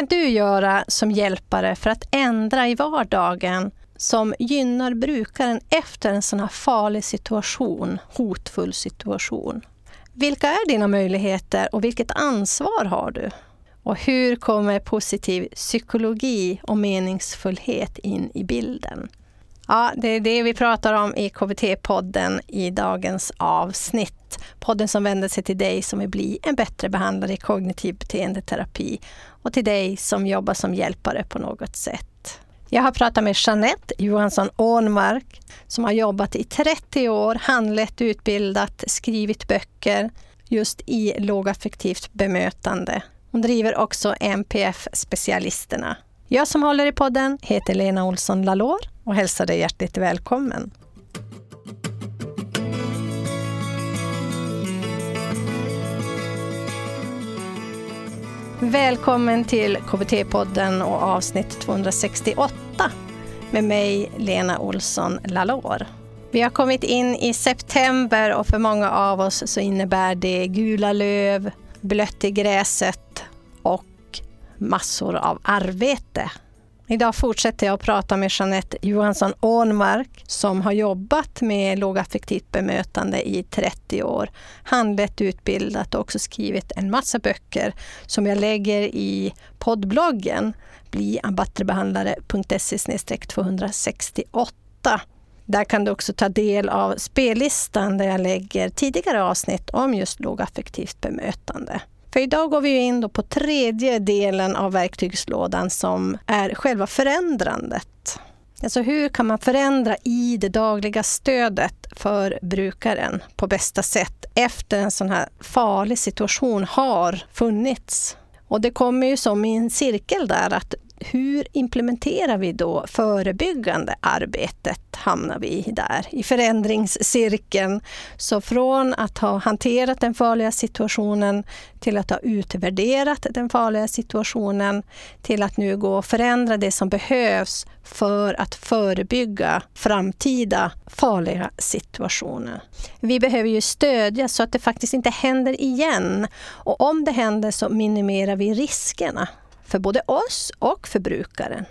kan du göra som hjälpare för att ändra i vardagen som gynnar brukaren efter en sån här farlig situation, hotfull situation? Vilka är dina möjligheter och vilket ansvar har du? Och hur kommer positiv psykologi och meningsfullhet in i bilden? Ja, det är det vi pratar om i KBT-podden i dagens avsnitt. Podden som vänder sig till dig som vill bli en bättre behandlare i kognitiv beteendeterapi och till dig som jobbar som hjälpare på något sätt. Jag har pratat med Jeanette Johansson Ånmark som har jobbat i 30 år, handlett, utbildat, skrivit böcker just i lågaffektivt bemötande. Hon driver också MPF Specialisterna. Jag som håller i podden heter Lena Olsson Lalor och hälsar dig hjärtligt välkommen. Välkommen till KBT-podden och avsnitt 268 med mig, Lena Olsson Lalor. Vi har kommit in i september och för många av oss så innebär det gula löv, blött i gräset och massor av arbete. Idag fortsätter jag att prata med Jeanette Johansson Ånmark som har jobbat med lågaffektivt bemötande i 30 år. Handlett, utbildat och också skrivit en massa böcker som jag lägger i poddbloggen bliambattrebehandlare.se 268. Där kan du också ta del av spellistan där jag lägger tidigare avsnitt om just lågaffektivt bemötande. För idag går vi in på tredje delen av verktygslådan som är själva förändrandet. Alltså hur kan man förändra i det dagliga stödet för brukaren på bästa sätt efter en sån här farlig situation har funnits? Och det kommer ju som i en cirkel där att hur implementerar vi då förebyggande arbetet? Hamnar vi där i förändringscirkeln. Så från att ha hanterat den farliga situationen till att ha utvärderat den farliga situationen till att nu gå och förändra det som behövs för att förebygga framtida farliga situationer. Vi behöver ju stödja så att det faktiskt inte händer igen. Och om det händer så minimerar vi riskerna för både oss och för brukaren.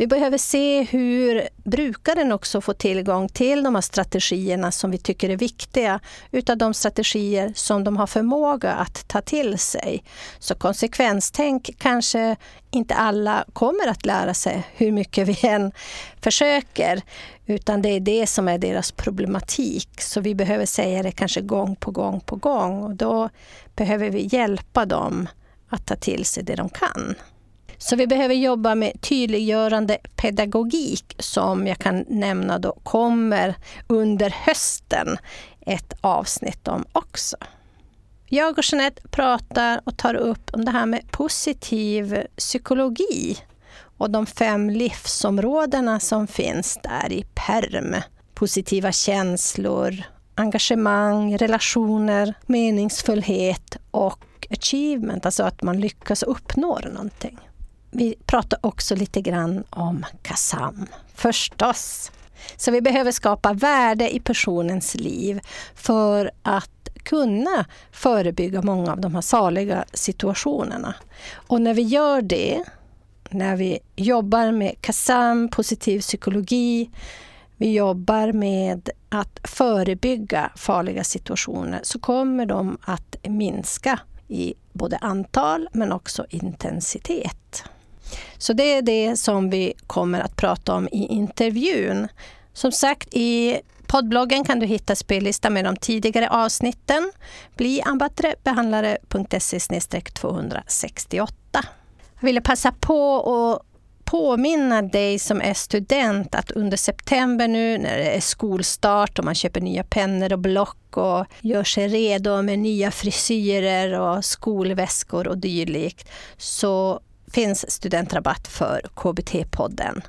Vi behöver se hur brukaren också får tillgång till de här strategierna som vi tycker är viktiga, utav de strategier som de har förmåga att ta till sig. Så konsekvenstänk kanske inte alla kommer att lära sig hur mycket vi än försöker, utan det är det som är deras problematik. Så vi behöver säga det kanske gång på gång på gång och då behöver vi hjälpa dem att ta till sig det de kan. Så vi behöver jobba med tydliggörande pedagogik som jag kan nämna då kommer under hösten ett avsnitt om också. Jag och Jeanette pratar och tar upp om det här med positiv psykologi och de fem livsområdena som finns där i PERM. Positiva känslor, engagemang, relationer, meningsfullhet och achievement, alltså att man lyckas uppnå någonting. Vi pratar också lite grann om KASAM, förstås. Så vi behöver skapa värde i personens liv för att kunna förebygga många av de här saliga situationerna. Och när vi gör det, när vi jobbar med KASAM, positiv psykologi, vi jobbar med att förebygga farliga situationer, så kommer de att minska i både antal men också intensitet. Så det är det som vi kommer att prata om i intervjun. Som sagt, i poddbloggen kan du hitta spellista med de tidigare avsnitten. Bli ambattrebehandlare.se 268. Jag ville passa på att påminna dig som är student att under september nu när det är skolstart och man köper nya pennor och block och gör sig redo med nya frisyrer och skolväskor och dylikt så finns studentrabatt för KBT-podden.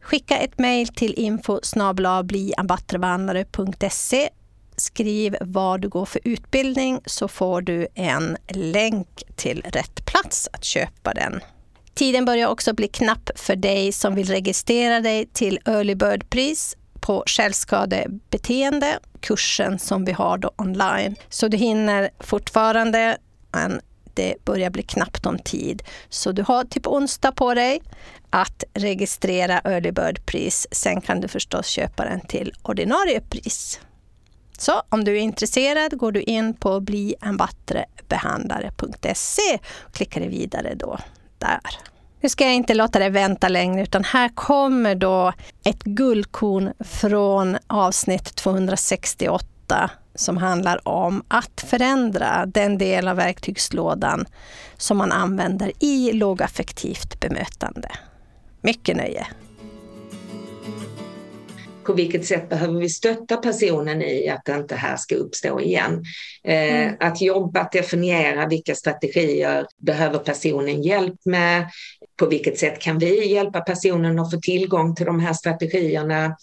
Skicka ett mejl till info Skriv vad du går för utbildning så får du en länk till rätt plats att köpa den. Tiden börjar också bli knapp för dig som vill registrera dig till Early Bird-pris på självskadebeteende, kursen som vi har då online. Så du hinner fortfarande en det börjar bli knappt om tid. Så du har typ onsdag på dig att registrera early bird-pris. Sen kan du förstås köpa den till ordinarie pris. Så om du är intresserad går du in på blienbattrebehandlare.se och klickar vidare då där. Nu ska jag inte låta dig vänta längre utan här kommer då ett guldkorn från avsnitt 268 som handlar om att förändra den del av verktygslådan som man använder i lågaffektivt bemötande. Mycket nöje! på vilket sätt behöver vi stötta personen i att det inte här ska uppstå igen. Eh, mm. Att jobba, att definiera vilka strategier behöver personen hjälp med? På vilket sätt kan vi hjälpa personen att få tillgång till de här strategierna?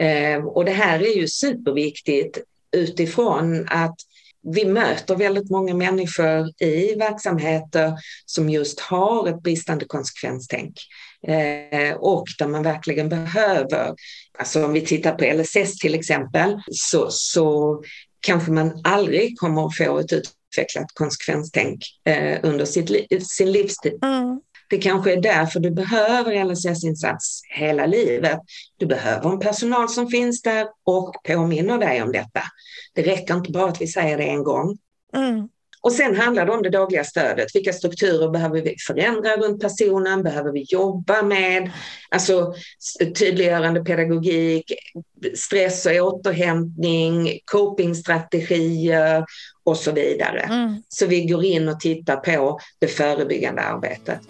Eh, och det här är ju superviktigt utifrån att vi möter väldigt många människor i verksamheter som just har ett bristande konsekvenstänk eh, och där man verkligen behöver, alltså om vi tittar på LSS till exempel, så, så kanske man aldrig kommer att få ett utvecklat konsekvenstänk eh, under sitt, sin livstid. Mm. Det kanske är därför du behöver LSS-insats hela livet. Du behöver en personal som finns där och påminner dig om detta. Det räcker inte bara att vi säger det en gång. Mm. Och sen handlar det om det dagliga stödet. Vilka strukturer behöver vi förändra runt personen? Behöver vi jobba med? Alltså tydliggörande pedagogik, stress och återhämtning, copingstrategier och så vidare. Mm. Så vi går in och tittar på det förebyggande arbetet.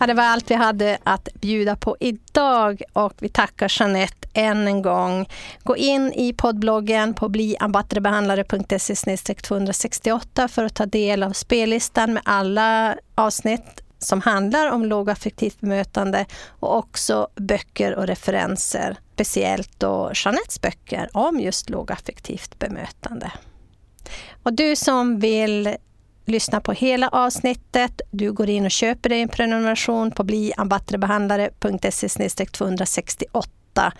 Ja, det var allt vi hade att bjuda på idag och vi tackar Jeanette än en gång. Gå in i poddbloggen på bliambattrebehandlare.se 268 för att ta del av spellistan med alla avsnitt som handlar om lågaffektivt bemötande och också böcker och referenser. Speciellt då Jeanettes böcker om just lågaffektivt bemötande. Och du som vill lyssna på hela avsnittet. Du går in och köper dig en prenumeration på bliambattrebehandlare.se 268.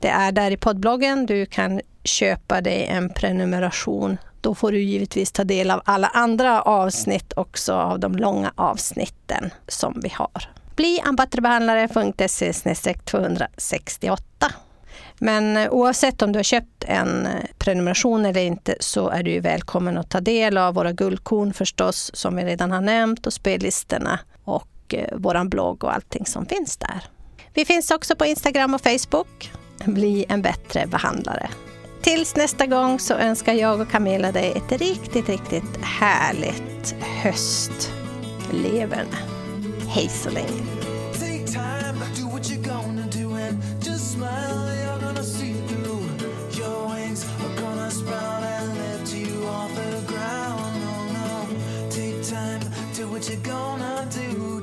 Det är där i poddbloggen du kan köpa dig en prenumeration. Då får du givetvis ta del av alla andra avsnitt också, av de långa avsnitten som vi har. Bliambattrebehandlare.se 268. Men eh, oavsett om du har köpt en eh, prenumeration eller inte så är du välkommen att ta del av våra guldkorn förstås, som vi redan har nämnt, och spellistorna och eh, vår blogg och allting som finns där. Vi finns också på Instagram och Facebook. Bli en bättre behandlare. Tills nästa gång så önskar jag och Camilla dig ett riktigt, riktigt härligt höstleverne. Hej så länge! What you're gonna do.